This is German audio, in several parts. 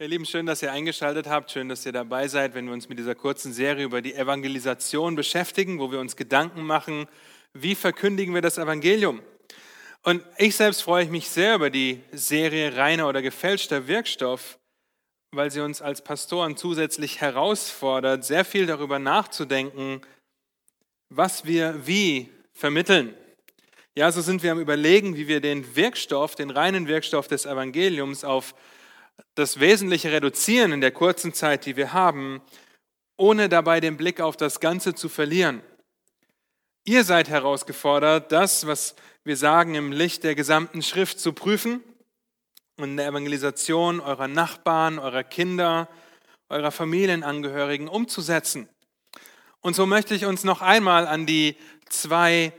Ihr Lieben, schön, dass ihr eingeschaltet habt, schön, dass ihr dabei seid, wenn wir uns mit dieser kurzen Serie über die Evangelisation beschäftigen, wo wir uns Gedanken machen, wie verkündigen wir das Evangelium. Und ich selbst freue mich sehr über die Serie reiner oder gefälschter Wirkstoff, weil sie uns als Pastoren zusätzlich herausfordert, sehr viel darüber nachzudenken, was wir wie vermitteln. Ja, so sind wir am Überlegen, wie wir den Wirkstoff, den reinen Wirkstoff des Evangeliums auf das Wesentliche reduzieren in der kurzen Zeit, die wir haben, ohne dabei den Blick auf das Ganze zu verlieren. Ihr seid herausgefordert, das, was wir sagen, im Licht der gesamten Schrift zu prüfen und in der Evangelisation eurer Nachbarn, eurer Kinder, eurer Familienangehörigen umzusetzen. Und so möchte ich uns noch einmal an die zwei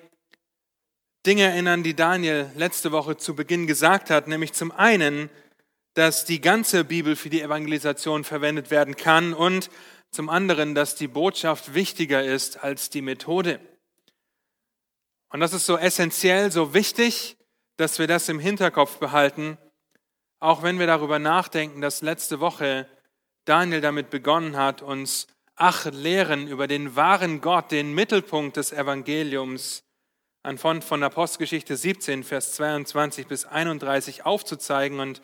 Dinge erinnern, die Daniel letzte Woche zu Beginn gesagt hat, nämlich zum einen, dass die ganze Bibel für die Evangelisation verwendet werden kann und zum anderen, dass die Botschaft wichtiger ist als die Methode. Und das ist so essentiell, so wichtig, dass wir das im Hinterkopf behalten, auch wenn wir darüber nachdenken, dass letzte Woche Daniel damit begonnen hat, uns acht Lehren über den wahren Gott, den Mittelpunkt des Evangeliums, anhand von Apostelgeschichte 17, Vers 22 bis 31 aufzuzeigen und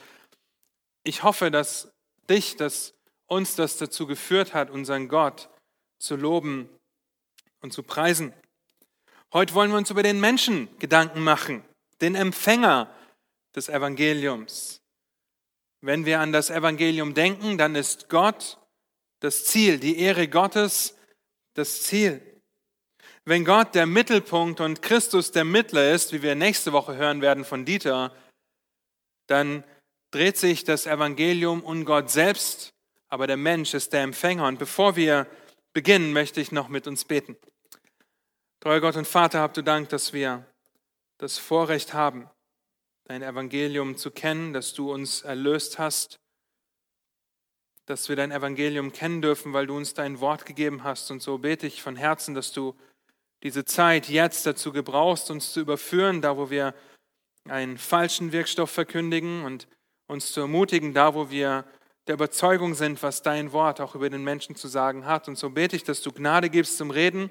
ich hoffe, dass dich, dass uns das dazu geführt hat, unseren Gott zu loben und zu preisen. Heute wollen wir uns über den Menschen Gedanken machen, den Empfänger des Evangeliums. Wenn wir an das Evangelium denken, dann ist Gott das Ziel, die Ehre Gottes das Ziel. Wenn Gott der Mittelpunkt und Christus der Mittler ist, wie wir nächste Woche hören werden von Dieter, dann dreht sich das Evangelium um Gott selbst, aber der Mensch ist der Empfänger. Und bevor wir beginnen, möchte ich noch mit uns beten. Treuer Gott und Vater, habt du Dank, dass wir das Vorrecht haben, dein Evangelium zu kennen, dass du uns erlöst hast, dass wir dein Evangelium kennen dürfen, weil du uns dein Wort gegeben hast. Und so bete ich von Herzen, dass du diese Zeit jetzt dazu gebrauchst, uns zu überführen, da wo wir einen falschen Wirkstoff verkündigen und uns zu ermutigen, da wo wir der Überzeugung sind, was dein Wort auch über den Menschen zu sagen hat. Und so bete ich, dass du Gnade gibst zum Reden,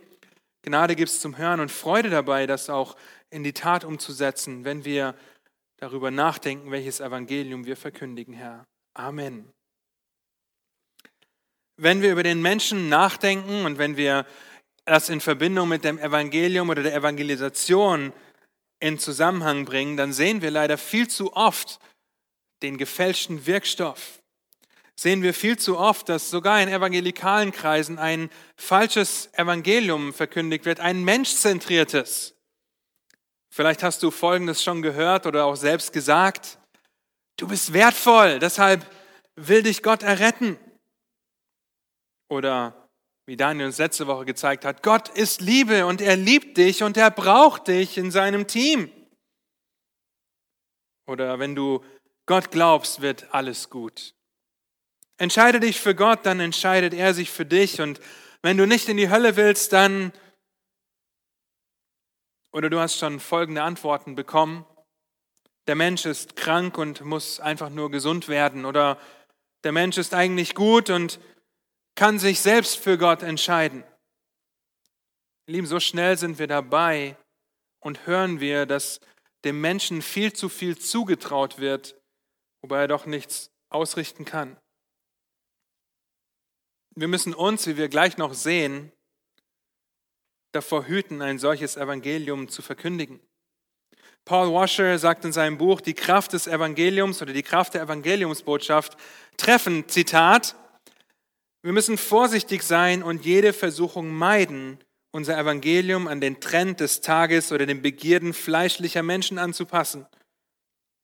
Gnade gibst zum Hören und Freude dabei, das auch in die Tat umzusetzen, wenn wir darüber nachdenken, welches Evangelium wir verkündigen, Herr. Amen. Wenn wir über den Menschen nachdenken und wenn wir das in Verbindung mit dem Evangelium oder der Evangelisation in Zusammenhang bringen, dann sehen wir leider viel zu oft, den gefälschten Wirkstoff, sehen wir viel zu oft, dass sogar in evangelikalen Kreisen ein falsches Evangelium verkündigt wird, ein menschzentriertes. Vielleicht hast du Folgendes schon gehört oder auch selbst gesagt. Du bist wertvoll, deshalb will dich Gott erretten. Oder wie Daniel uns letzte Woche gezeigt hat, Gott ist Liebe und er liebt dich und er braucht dich in seinem Team. Oder wenn du Gott glaubst, wird alles gut. Entscheide dich für Gott, dann entscheidet er sich für dich. Und wenn du nicht in die Hölle willst, dann, oder du hast schon folgende Antworten bekommen. Der Mensch ist krank und muss einfach nur gesund werden. Oder der Mensch ist eigentlich gut und kann sich selbst für Gott entscheiden. Lieben, so schnell sind wir dabei und hören wir, dass dem Menschen viel zu viel zugetraut wird, wobei er doch nichts ausrichten kann. Wir müssen uns, wie wir gleich noch sehen, davor hüten, ein solches Evangelium zu verkündigen. Paul Washer sagt in seinem Buch Die Kraft des Evangeliums oder die Kraft der Evangeliumsbotschaft treffend, Zitat, wir müssen vorsichtig sein und jede Versuchung meiden, unser Evangelium an den Trend des Tages oder den Begierden fleischlicher Menschen anzupassen.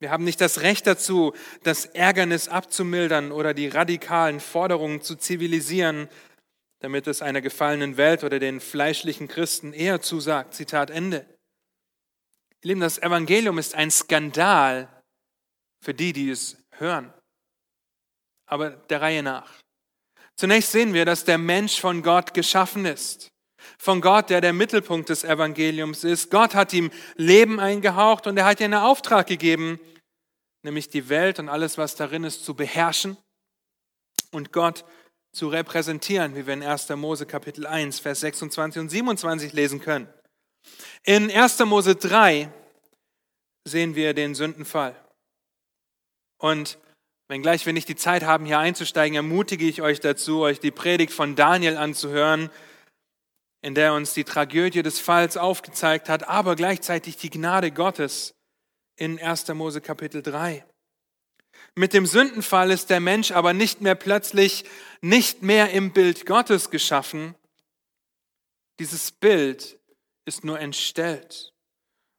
Wir haben nicht das Recht dazu, das Ärgernis abzumildern oder die radikalen Forderungen zu zivilisieren, damit es einer gefallenen Welt oder den fleischlichen Christen eher zusagt. Zitat Ende. Ihr Lieben, das Evangelium ist ein Skandal für die, die es hören. Aber der Reihe nach. Zunächst sehen wir, dass der Mensch von Gott geschaffen ist. Von Gott, der der Mittelpunkt des Evangeliums ist. Gott hat ihm Leben eingehaucht und er hat ihm einen Auftrag gegeben, nämlich die Welt und alles, was darin ist, zu beherrschen und Gott zu repräsentieren, wie wir in 1. Mose Kapitel 1, Vers 26 und 27 lesen können. In 1. Mose 3 sehen wir den Sündenfall. Und wenngleich wir nicht die Zeit haben, hier einzusteigen, ermutige ich euch dazu, euch die Predigt von Daniel anzuhören, in der uns die Tragödie des Falls aufgezeigt hat, aber gleichzeitig die Gnade Gottes in 1. Mose Kapitel 3. Mit dem Sündenfall ist der Mensch aber nicht mehr plötzlich nicht mehr im Bild Gottes geschaffen. Dieses Bild ist nur entstellt.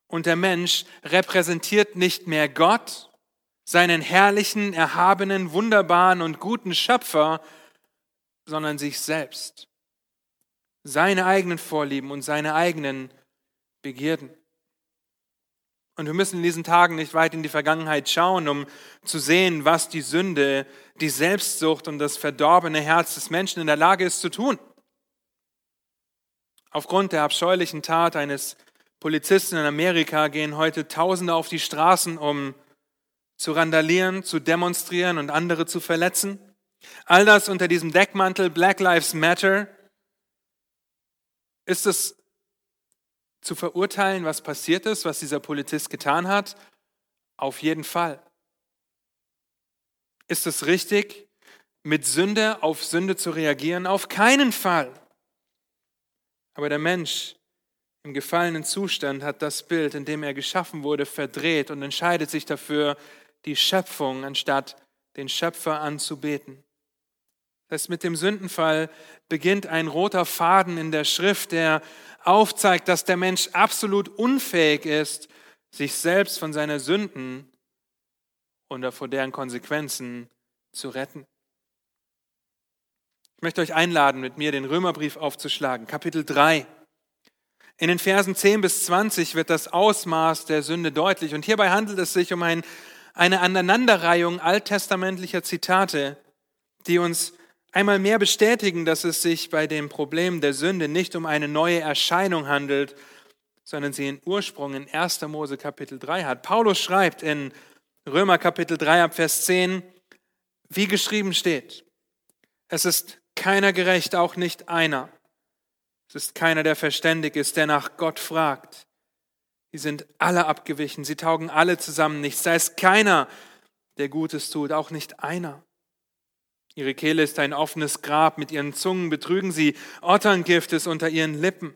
Und der Mensch repräsentiert nicht mehr Gott, seinen herrlichen, erhabenen, wunderbaren und guten Schöpfer, sondern sich selbst, seine eigenen Vorlieben und seine eigenen Begierden. Und wir müssen in diesen Tagen nicht weit in die Vergangenheit schauen, um zu sehen, was die Sünde, die Selbstsucht und das verdorbene Herz des Menschen in der Lage ist zu tun. Aufgrund der abscheulichen Tat eines Polizisten in Amerika gehen heute Tausende auf die Straßen, um zu randalieren, zu demonstrieren und andere zu verletzen. All das unter diesem Deckmantel Black Lives Matter. Ist es zu verurteilen, was passiert ist, was dieser Polizist getan hat? Auf jeden Fall. Ist es richtig, mit Sünde auf Sünde zu reagieren? Auf keinen Fall. Aber der Mensch im gefallenen Zustand hat das Bild, in dem er geschaffen wurde, verdreht und entscheidet sich dafür, die Schöpfung anstatt den Schöpfer anzubeten. Das mit dem Sündenfall beginnt ein roter Faden in der Schrift, der aufzeigt, dass der Mensch absolut unfähig ist, sich selbst von seiner Sünden oder vor deren Konsequenzen zu retten. Ich möchte euch einladen, mit mir den Römerbrief aufzuschlagen, Kapitel 3. In den Versen 10 bis 20 wird das Ausmaß der Sünde deutlich. Und hierbei handelt es sich um ein, eine Aneinanderreihung alttestamentlicher Zitate, die uns einmal mehr bestätigen, dass es sich bei dem Problem der Sünde nicht um eine neue Erscheinung handelt, sondern sie ihren Ursprung in 1. Mose Kapitel 3 hat. Paulus schreibt in Römer Kapitel 3 ab Vers 10, wie geschrieben steht, es ist keiner gerecht, auch nicht einer. Es ist keiner, der verständig ist, der nach Gott fragt. Die sind alle abgewichen, sie taugen alle zusammen nichts. Da ist keiner, der Gutes tut, auch nicht einer. Ihre Kehle ist ein offenes Grab, mit ihren Zungen betrügen sie, Otterngift ist unter ihren Lippen.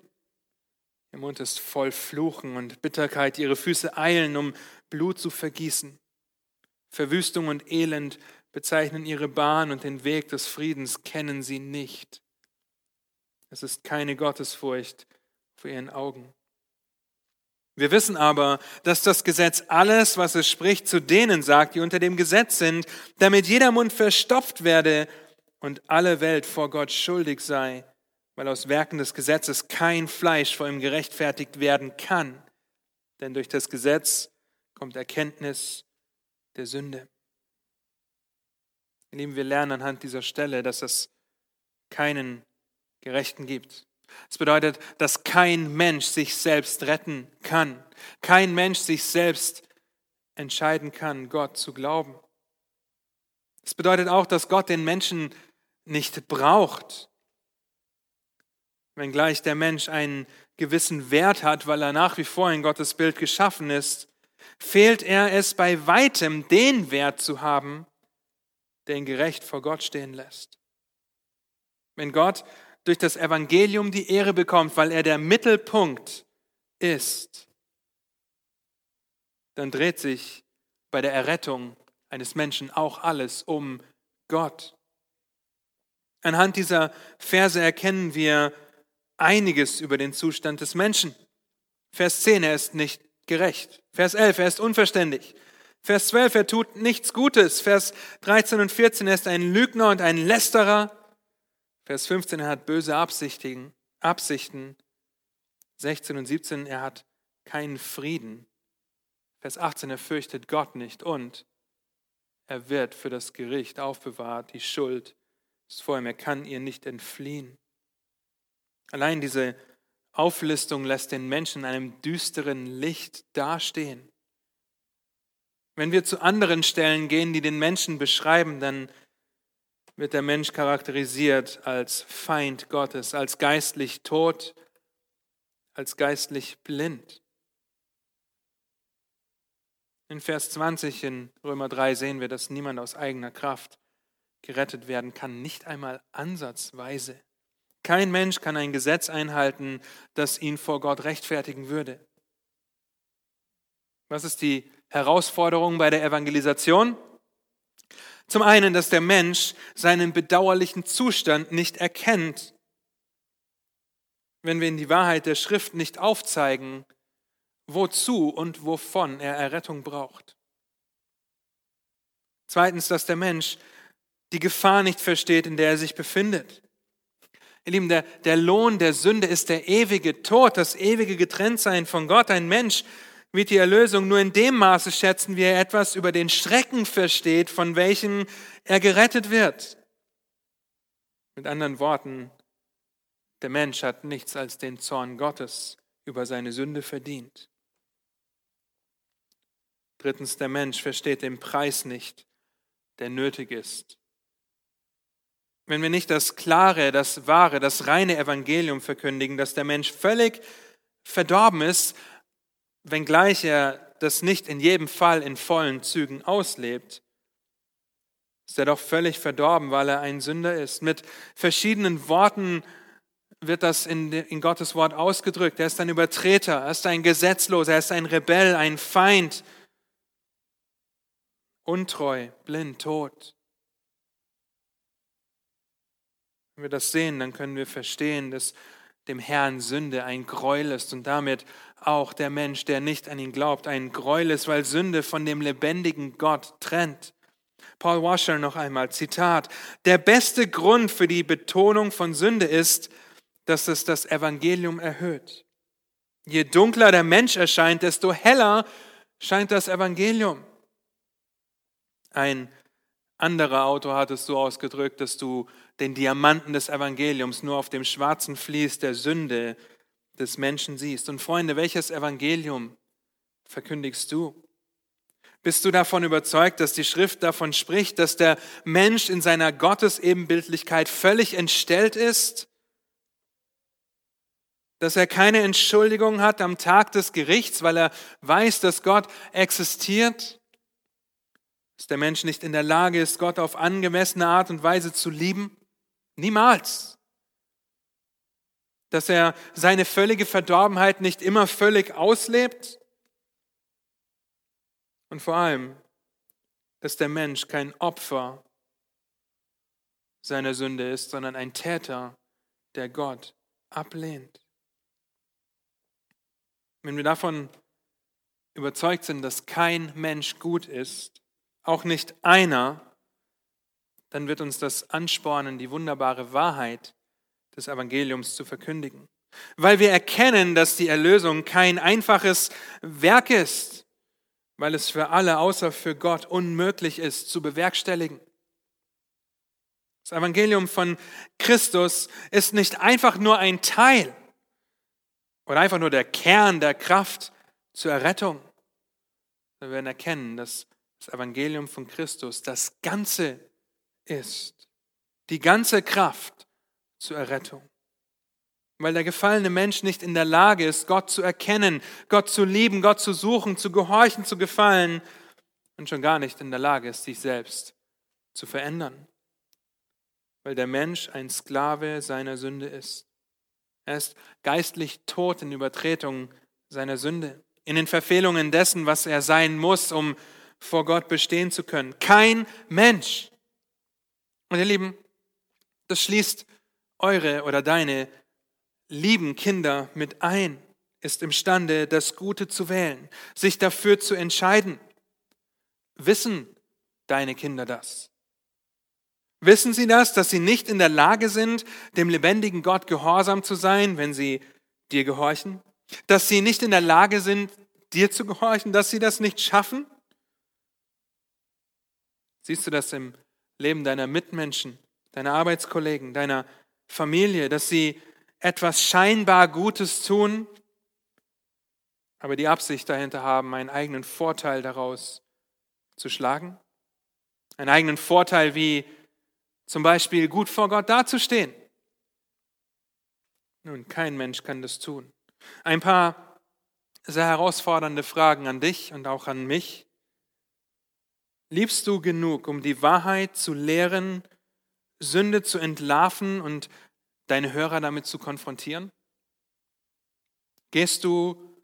Ihr Mund ist voll Fluchen und Bitterkeit, ihre Füße eilen, um Blut zu vergießen. Verwüstung und Elend bezeichnen ihre Bahn und den Weg des Friedens kennen sie nicht. Es ist keine Gottesfurcht vor ihren Augen. Wir wissen aber, dass das Gesetz alles, was es spricht, zu denen sagt, die unter dem Gesetz sind, damit jeder Mund verstopft werde und alle Welt vor Gott schuldig sei, weil aus Werken des Gesetzes kein Fleisch vor ihm gerechtfertigt werden kann. Denn durch das Gesetz kommt Erkenntnis der Sünde. Lieben, wir lernen anhand dieser Stelle, dass es keinen Gerechten gibt. Es bedeutet, dass kein Mensch sich selbst retten kann. Kein Mensch sich selbst entscheiden kann, Gott zu glauben. Es bedeutet auch, dass Gott den Menschen nicht braucht. Wenngleich der Mensch einen gewissen Wert hat, weil er nach wie vor in Gottes Bild geschaffen ist, fehlt er es bei weitem, den Wert zu haben, der ihn gerecht vor Gott stehen lässt. Wenn Gott durch das Evangelium die Ehre bekommt, weil er der Mittelpunkt ist, dann dreht sich bei der Errettung eines Menschen auch alles um Gott. Anhand dieser Verse erkennen wir einiges über den Zustand des Menschen. Vers 10, er ist nicht gerecht. Vers 11, er ist unverständig. Vers 12, er tut nichts Gutes. Vers 13 und 14, er ist ein Lügner und ein Lästerer. Vers 15, er hat böse Absichten, Absichten. 16 und 17, er hat keinen Frieden. Vers 18, er fürchtet Gott nicht und er wird für das Gericht aufbewahrt. Die Schuld ist vor ihm, er kann ihr nicht entfliehen. Allein diese Auflistung lässt den Menschen in einem düsteren Licht dastehen. Wenn wir zu anderen Stellen gehen, die den Menschen beschreiben, dann wird der Mensch charakterisiert als Feind Gottes, als geistlich tot, als geistlich blind. In Vers 20 in Römer 3 sehen wir, dass niemand aus eigener Kraft gerettet werden kann, nicht einmal ansatzweise. Kein Mensch kann ein Gesetz einhalten, das ihn vor Gott rechtfertigen würde. Was ist die Herausforderung bei der Evangelisation? Zum einen, dass der Mensch seinen bedauerlichen Zustand nicht erkennt. Wenn wir in die Wahrheit der Schrift nicht aufzeigen, wozu und wovon er Errettung braucht. Zweitens, dass der Mensch die Gefahr nicht versteht, in der er sich befindet. Ihr Lieben, der, der Lohn der Sünde ist der ewige Tod, das ewige Getrenntsein von Gott. Ein Mensch wird die Erlösung nur in dem Maße schätzen, wie er etwas über den Schrecken versteht, von welchem er gerettet wird. Mit anderen Worten, der Mensch hat nichts als den Zorn Gottes über seine Sünde verdient. Drittens, der Mensch versteht den Preis nicht, der nötig ist. Wenn wir nicht das klare, das wahre, das reine Evangelium verkündigen, dass der Mensch völlig verdorben ist, wenngleich er das nicht in jedem Fall in vollen Zügen auslebt, ist er doch völlig verdorben, weil er ein Sünder ist. Mit verschiedenen Worten wird das in, in Gottes Wort ausgedrückt. Er ist ein Übertreter, er ist ein Gesetzloser, er ist ein Rebell, ein Feind, untreu, blind, tot. Wenn wir das sehen, dann können wir verstehen, dass dem Herrn Sünde ein Gräuel ist und damit auch der Mensch, der nicht an ihn glaubt, ein Gräuel ist, weil Sünde von dem lebendigen Gott trennt. Paul Washer noch einmal, Zitat, der beste Grund für die Betonung von Sünde ist, dass es das Evangelium erhöht. Je dunkler der Mensch erscheint, desto heller scheint das Evangelium. Ein anderer Autor hat es so ausgedrückt, dass du den Diamanten des Evangeliums nur auf dem schwarzen Vlies der Sünde des Menschen siehst. Und Freunde, welches Evangelium verkündigst du? Bist du davon überzeugt, dass die Schrift davon spricht, dass der Mensch in seiner Gottesebenbildlichkeit völlig entstellt ist? Dass er keine Entschuldigung hat am Tag des Gerichts, weil er weiß, dass Gott existiert? Dass der Mensch nicht in der Lage ist, Gott auf angemessene Art und Weise zu lieben? Niemals. Dass er seine völlige Verdorbenheit nicht immer völlig auslebt. Und vor allem, dass der Mensch kein Opfer seiner Sünde ist, sondern ein Täter, der Gott ablehnt. Wenn wir davon überzeugt sind, dass kein Mensch gut ist, auch nicht einer, dann wird uns das anspornen, die wunderbare Wahrheit des Evangeliums zu verkündigen. Weil wir erkennen, dass die Erlösung kein einfaches Werk ist, weil es für alle außer für Gott unmöglich ist zu bewerkstelligen. Das Evangelium von Christus ist nicht einfach nur ein Teil oder einfach nur der Kern der Kraft zur Errettung. Wir werden erkennen, dass das Evangelium von Christus das Ganze ist die ganze Kraft zur Errettung. Weil der gefallene Mensch nicht in der Lage ist, Gott zu erkennen, Gott zu lieben, Gott zu suchen, zu gehorchen, zu gefallen und schon gar nicht in der Lage ist, sich selbst zu verändern. Weil der Mensch ein Sklave seiner Sünde ist. Er ist geistlich tot in Übertretung seiner Sünde, in den Verfehlungen dessen, was er sein muss, um vor Gott bestehen zu können. Kein Mensch und ihr Lieben, das schließt eure oder deine lieben Kinder mit ein, ist imstande, das Gute zu wählen, sich dafür zu entscheiden. Wissen deine Kinder das? Wissen sie das, dass sie nicht in der Lage sind, dem lebendigen Gott gehorsam zu sein, wenn sie dir gehorchen? Dass sie nicht in der Lage sind, dir zu gehorchen, dass sie das nicht schaffen? Siehst du das im Leben deiner Mitmenschen, deiner Arbeitskollegen, deiner Familie, dass sie etwas scheinbar Gutes tun, aber die Absicht dahinter haben, einen eigenen Vorteil daraus zu schlagen? Einen eigenen Vorteil wie Zum Beispiel gut vor Gott dazustehen. Nun, kein Mensch kann das tun. Ein paar sehr herausfordernde Fragen an dich und auch an mich. Liebst du genug, um die Wahrheit zu lehren, Sünde zu entlarven und deine Hörer damit zu konfrontieren? Gehst du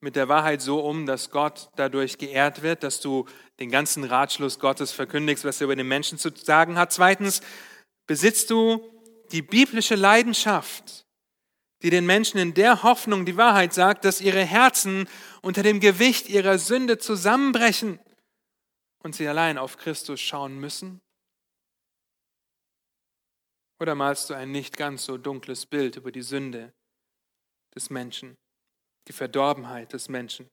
mit der Wahrheit so um, dass Gott dadurch geehrt wird, dass du den ganzen Ratschluss Gottes verkündigst, was er über den Menschen zu sagen hat? Zweitens, besitzt du die biblische Leidenschaft, die den Menschen in der Hoffnung die Wahrheit sagt, dass ihre Herzen unter dem Gewicht ihrer Sünde zusammenbrechen und sie allein auf Christus schauen müssen? Oder malst du ein nicht ganz so dunkles Bild über die Sünde des Menschen, die Verdorbenheit des Menschen?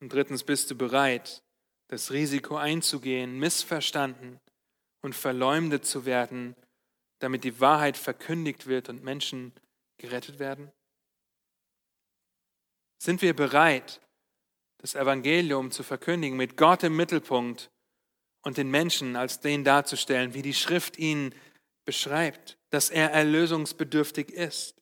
Und drittens, bist du bereit, das Risiko einzugehen, missverstanden und verleumdet zu werden, damit die Wahrheit verkündigt wird und Menschen gerettet werden? Sind wir bereit, das Evangelium zu verkündigen, mit Gott im Mittelpunkt und den Menschen als den darzustellen, wie die Schrift ihn beschreibt, dass er erlösungsbedürftig ist.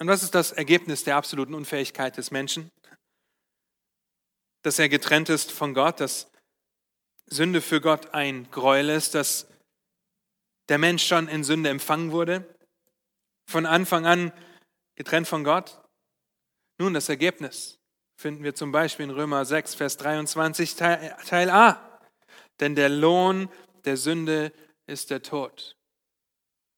Und was ist das Ergebnis der absoluten Unfähigkeit des Menschen? Dass er getrennt ist von Gott, dass Sünde für Gott ein Gräuel ist, dass der Mensch schon in Sünde empfangen wurde, von Anfang an getrennt von Gott. Nun, das Ergebnis finden wir zum Beispiel in Römer 6, Vers 23, Teil, A. Denn der Lohn der Sünde ist der Tod.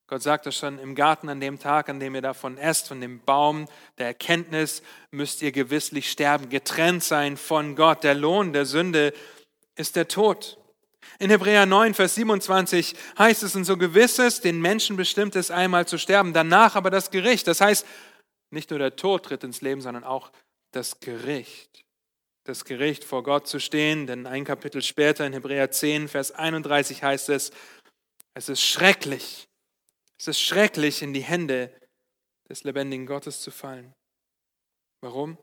Gott sagt das schon im Garten an dem Tag, an dem ihr davon esst, von dem Baum der Erkenntnis, müsst ihr gewisslich sterben, getrennt sein von Gott. Der Lohn der Sünde ist der Tod. In Hebräer 9, Vers 27 heißt es, und so gewiss es, den Menschen bestimmt es einmal zu sterben, danach aber das Gericht. Das heißt, nicht nur der Tod tritt ins Leben, sondern auch das Gericht. Das Gericht vor Gott zu stehen, denn ein Kapitel später in Hebräer 10, Vers 31 heißt es, es ist schrecklich, es ist schrecklich, in die Hände des lebendigen Gottes zu fallen. Warum?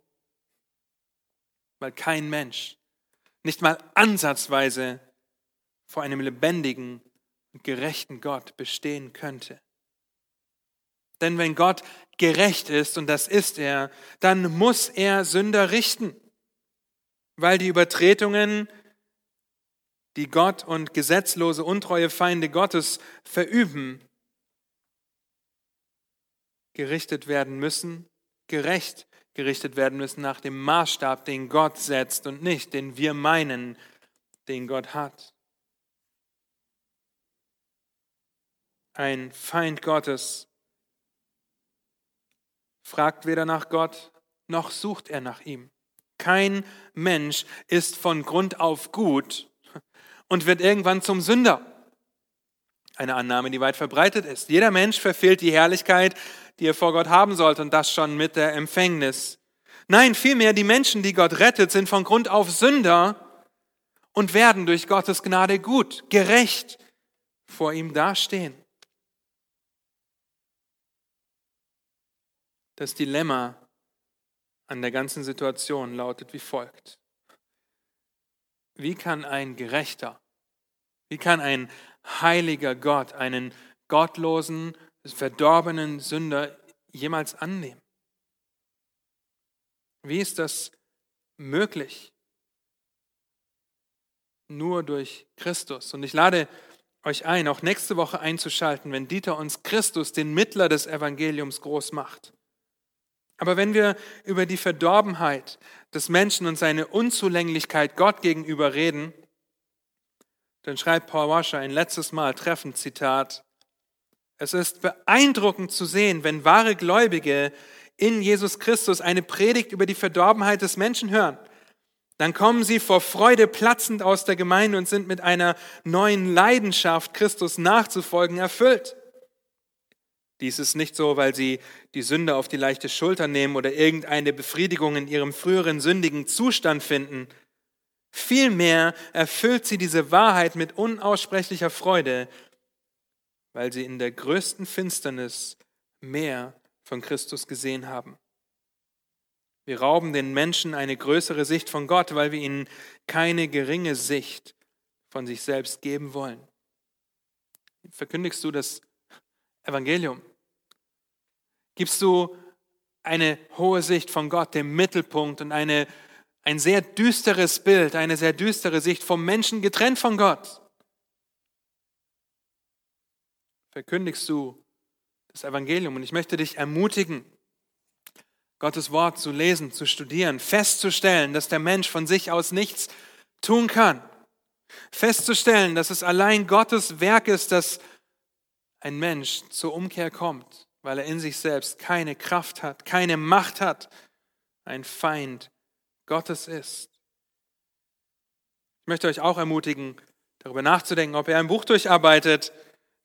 Weil kein Mensch, nicht mal ansatzweise vor einem lebendigen und gerechten Gott bestehen könnte. Denn wenn Gott gerecht ist, und das ist er, dann muss er Sünder richten, weil die Übertretungen, die Gott und gesetzlose, untreue Feinde Gottes verüben, gerichtet werden müssen, gerecht gerichtet werden müssen nach dem Maßstab, den Gott setzt und nicht den wir meinen, den Gott hat. Ein Feind Gottes fragt weder nach Gott, noch sucht er nach ihm. Kein Mensch ist von Grund auf gut und wird irgendwann zum Sünder. Eine Annahme, die weit verbreitet ist. Jeder Mensch verfehlt die Herrlichkeit, die er vor Gott haben sollte, und das schon mit der Empfängnis. Nein, vielmehr die Menschen, die Gott rettet, sind von Grund auf Sünder und werden durch Gottes Gnade gut, gerecht vor ihm dastehen. Das Dilemma an der ganzen Situation lautet wie folgt. Wie kann ein Gerechter, wie kann ein heiliger Gott einen gottlosen, verdorbenen Sünder jemals annehmen? Wie ist das möglich? Nur durch Christus. Und ich lade euch ein, auch nächste Woche einzuschalten, wenn Dieter uns Christus, den Mittler des Evangeliums, groß macht. Aber wenn wir über die Verdorbenheit des Menschen und seine Unzulänglichkeit Gott gegenüber reden, dann schreibt Paul Washer ein letztes Mal treffend Zitat, es ist beeindruckend zu sehen, wenn wahre Gläubige in Jesus Christus eine Predigt über die Verdorbenheit des Menschen hören. Dann kommen sie vor Freude platzend aus der Gemeinde und sind mit einer neuen Leidenschaft, Christus nachzufolgen, erfüllt. Dies ist nicht so, weil sie die Sünde auf die leichte Schulter nehmen oder irgendeine Befriedigung in ihrem früheren sündigen Zustand finden. Vielmehr erfüllt sie diese Wahrheit mit unaussprechlicher Freude, weil sie in der größten Finsternis mehr von Christus gesehen haben. Wir rauben den Menschen eine größere Sicht von Gott, weil wir ihnen keine geringe Sicht von sich selbst geben wollen. Verkündigst du das Evangelium? Gibst du eine hohe Sicht von Gott, dem Mittelpunkt und eine, ein sehr düsteres Bild, eine sehr düstere Sicht vom Menschen getrennt von Gott? Verkündigst du das Evangelium? Und ich möchte dich ermutigen, Gottes Wort zu lesen, zu studieren, festzustellen, dass der Mensch von sich aus nichts tun kann. Festzustellen, dass es allein Gottes Werk ist, dass ein Mensch zur Umkehr kommt weil er in sich selbst keine Kraft hat, keine Macht hat, ein Feind Gottes ist. Ich möchte euch auch ermutigen, darüber nachzudenken, ob ihr ein Buch durcharbeitet,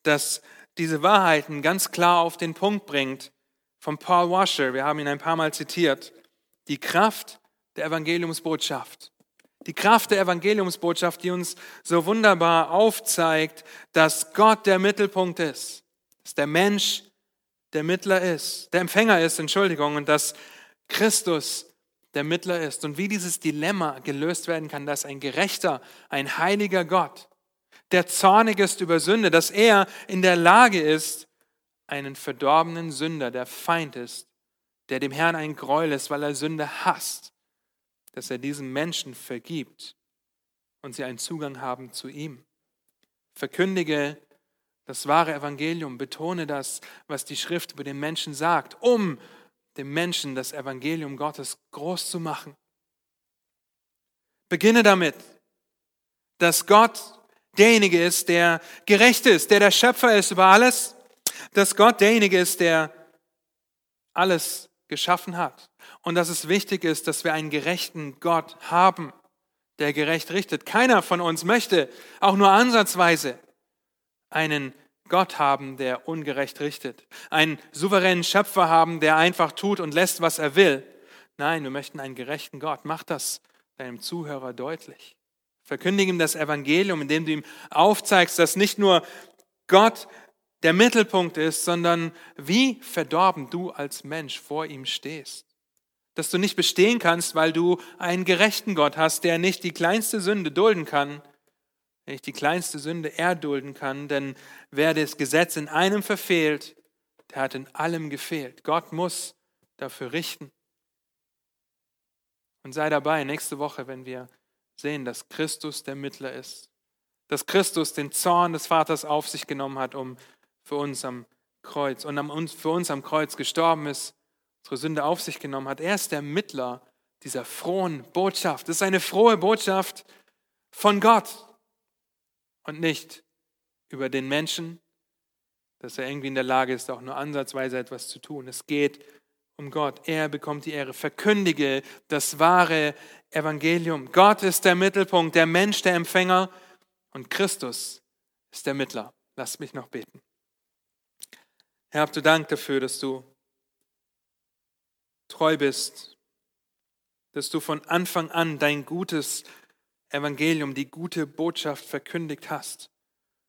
das diese Wahrheiten ganz klar auf den Punkt bringt, von Paul Washer, wir haben ihn ein paar Mal zitiert, die Kraft der Evangeliumsbotschaft. Die Kraft der Evangeliumsbotschaft, die uns so wunderbar aufzeigt, dass Gott der Mittelpunkt ist, dass der Mensch der Mittler ist, der Empfänger ist, Entschuldigung, und dass Christus der Mittler ist. Und wie dieses Dilemma gelöst werden kann, dass ein gerechter, ein heiliger Gott, der zornig ist über Sünde, dass er in der Lage ist, einen verdorbenen Sünder, der Feind ist, der dem Herrn ein Gräuel ist, weil er Sünde hasst, dass er diesen Menschen vergibt und sie einen Zugang haben zu ihm. Verkündige das wahre Evangelium. Betone das, was die Schrift über den Menschen sagt, um dem Menschen das Evangelium Gottes groß zu machen. Beginne damit, dass Gott derjenige ist, der gerecht ist, der der Schöpfer ist über alles, dass Gott derjenige ist, der alles geschaffen hat und dass es wichtig ist, dass wir einen gerechten Gott haben, der gerecht richtet. Keiner von uns möchte auch nur ansatzweise einen Gott haben, der ungerecht richtet, einen souveränen Schöpfer haben, der einfach tut und lässt, was er will. Nein, wir möchten einen gerechten Gott. Mach das deinem Zuhörer deutlich. Verkündige ihm das Evangelium, indem du ihm aufzeigst, dass nicht nur Gott der Mittelpunkt ist, sondern wie verdorben du als Mensch vor ihm stehst. Dass du nicht bestehen kannst, weil du einen gerechten Gott hast, der nicht die kleinste Sünde dulden kann, ich die kleinste Sünde erdulden kann, denn wer das Gesetz in einem verfehlt, der hat in allem gefehlt. Gott muss dafür richten. Und sei dabei nächste Woche, wenn wir sehen, dass Christus der Mittler ist, dass Christus den Zorn des Vaters auf sich genommen hat, um für uns am Kreuz und für uns am Kreuz gestorben ist, unsere Sünde auf sich genommen hat. Er ist der Mittler dieser frohen Botschaft. Das ist eine frohe Botschaft von Gott und nicht über den Menschen, dass er irgendwie in der Lage ist, auch nur ansatzweise etwas zu tun. Es geht um Gott. Er bekommt die Ehre. Verkündige das wahre Evangelium. Gott ist der Mittelpunkt, der Mensch der Empfänger und Christus ist der Mittler. Lass mich noch beten. Herr, habt du Dank dafür, dass du treu bist, dass du von Anfang an dein Gutes Evangelium, die gute Botschaft verkündigt hast.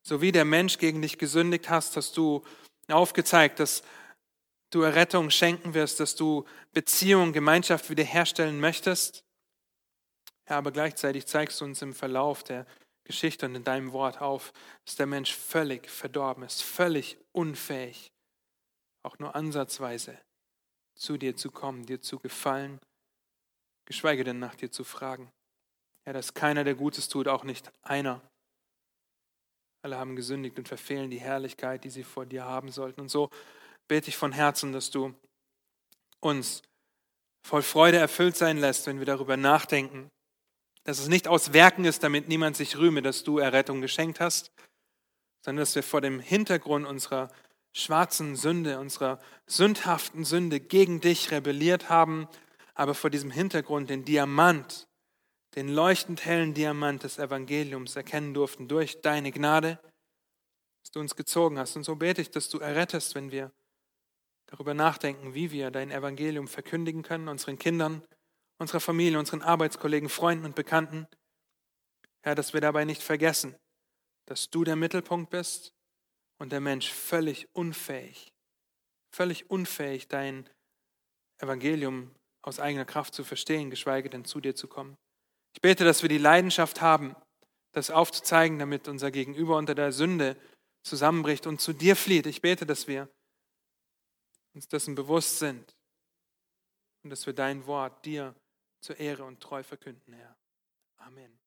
So wie der Mensch gegen dich gesündigt hast, hast du aufgezeigt, dass du Errettung schenken wirst, dass du Beziehung, Gemeinschaft wiederherstellen möchtest. Ja, aber gleichzeitig zeigst du uns im Verlauf der Geschichte und in deinem Wort auf, dass der Mensch völlig verdorben ist, völlig unfähig, auch nur ansatzweise zu dir zu kommen, dir zu gefallen, geschweige denn nach dir zu fragen. Ja, dass keiner, der Gutes tut, auch nicht einer. Alle haben gesündigt und verfehlen die Herrlichkeit, die sie vor dir haben sollten. Und so bete ich von Herzen, dass du uns voll Freude erfüllt sein lässt, wenn wir darüber nachdenken, dass es nicht aus Werken ist, damit niemand sich rühme, dass du Errettung geschenkt hast, sondern dass wir vor dem Hintergrund unserer schwarzen Sünde, unserer sündhaften Sünde gegen dich rebelliert haben, aber vor diesem Hintergrund den Diamant den leuchtend hellen Diamant des Evangeliums erkennen durften durch deine Gnade, dass du uns gezogen hast. Und so bete ich, dass du errettest, wenn wir darüber nachdenken, wie wir dein Evangelium verkündigen können, unseren Kindern, unserer Familie, unseren Arbeitskollegen, Freunden und Bekannten. Herr, dass wir dabei nicht vergessen, dass du der Mittelpunkt bist und der Mensch völlig unfähig, völlig unfähig, dein Evangelium aus eigener Kraft zu verstehen, geschweige denn zu dir zu kommen. Ich bete, dass wir die Leidenschaft haben, das aufzuzeigen, damit unser Gegenüber unter der Sünde zusammenbricht und zu dir flieht. Ich bete, dass wir uns dessen bewusst sind und dass wir dein Wort dir zur Ehre und Treu verkünden, Herr. Amen.